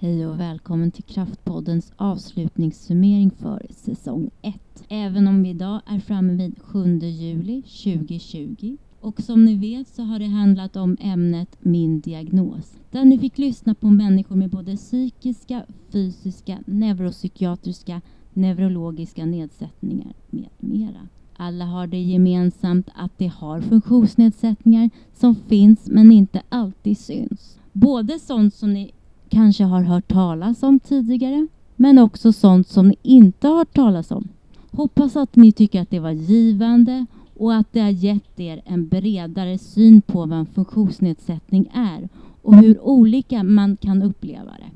Hej och välkommen till Kraftpoddens avslutningssummering för säsong 1. Även om vi idag är framme vid 7 juli 2020 och som ni vet så har det handlat om ämnet Min diagnos där ni fick lyssna på människor med både psykiska, fysiska, neuropsykiatriska, neurologiska nedsättningar med mera. Alla har det gemensamt att de har funktionsnedsättningar som finns men inte alltid syns. Både sånt som ni kanske har hört talas om tidigare men också sånt som ni inte har hört talas om. Hoppas att ni tycker att det var givande och att det har gett er en bredare syn på vad en funktionsnedsättning är och hur olika man kan uppleva det.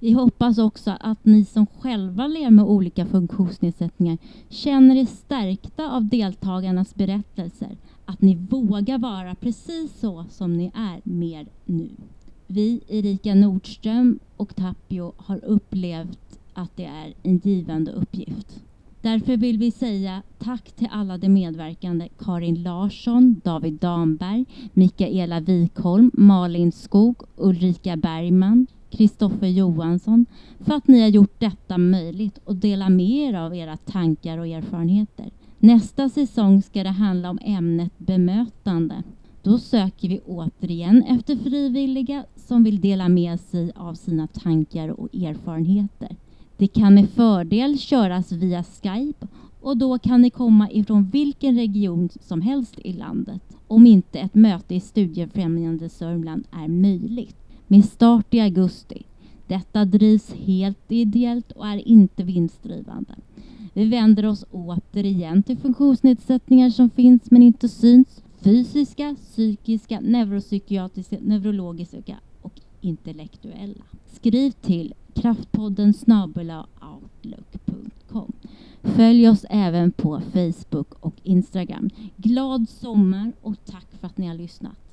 Vi hoppas också att ni som själva lever med olika funktionsnedsättningar känner er stärkta av deltagarnas berättelser. Att ni vågar vara precis så som ni är mer nu. Vi, Erika Nordström och Tapio, har upplevt att det är en givande uppgift. Därför vill vi säga tack till alla de medverkande Karin Larsson, David Damberg, Mikaela Wikholm, Malin Skog, Ulrika Bergman, Kristoffer Johansson för att ni har gjort detta möjligt och dela med er av era tankar och erfarenheter. Nästa säsong ska det handla om ämnet bemötande. Då söker vi återigen efter frivilliga som vill dela med sig av sina tankar och erfarenheter. Det kan med fördel köras via Skype och då kan ni komma ifrån vilken region som helst i landet om inte ett möte i Studiefrämjande Sörmland är möjligt med start i augusti. Detta drivs helt ideellt och är inte vinstdrivande. Vi vänder oss återigen till funktionsnedsättningar som finns men inte syns. Fysiska, psykiska, neuropsykiatriska, neurologiska intellektuella. Skriv till kraftpodden outlook.com. Följ oss även på Facebook och Instagram. Glad sommar och tack för att ni har lyssnat.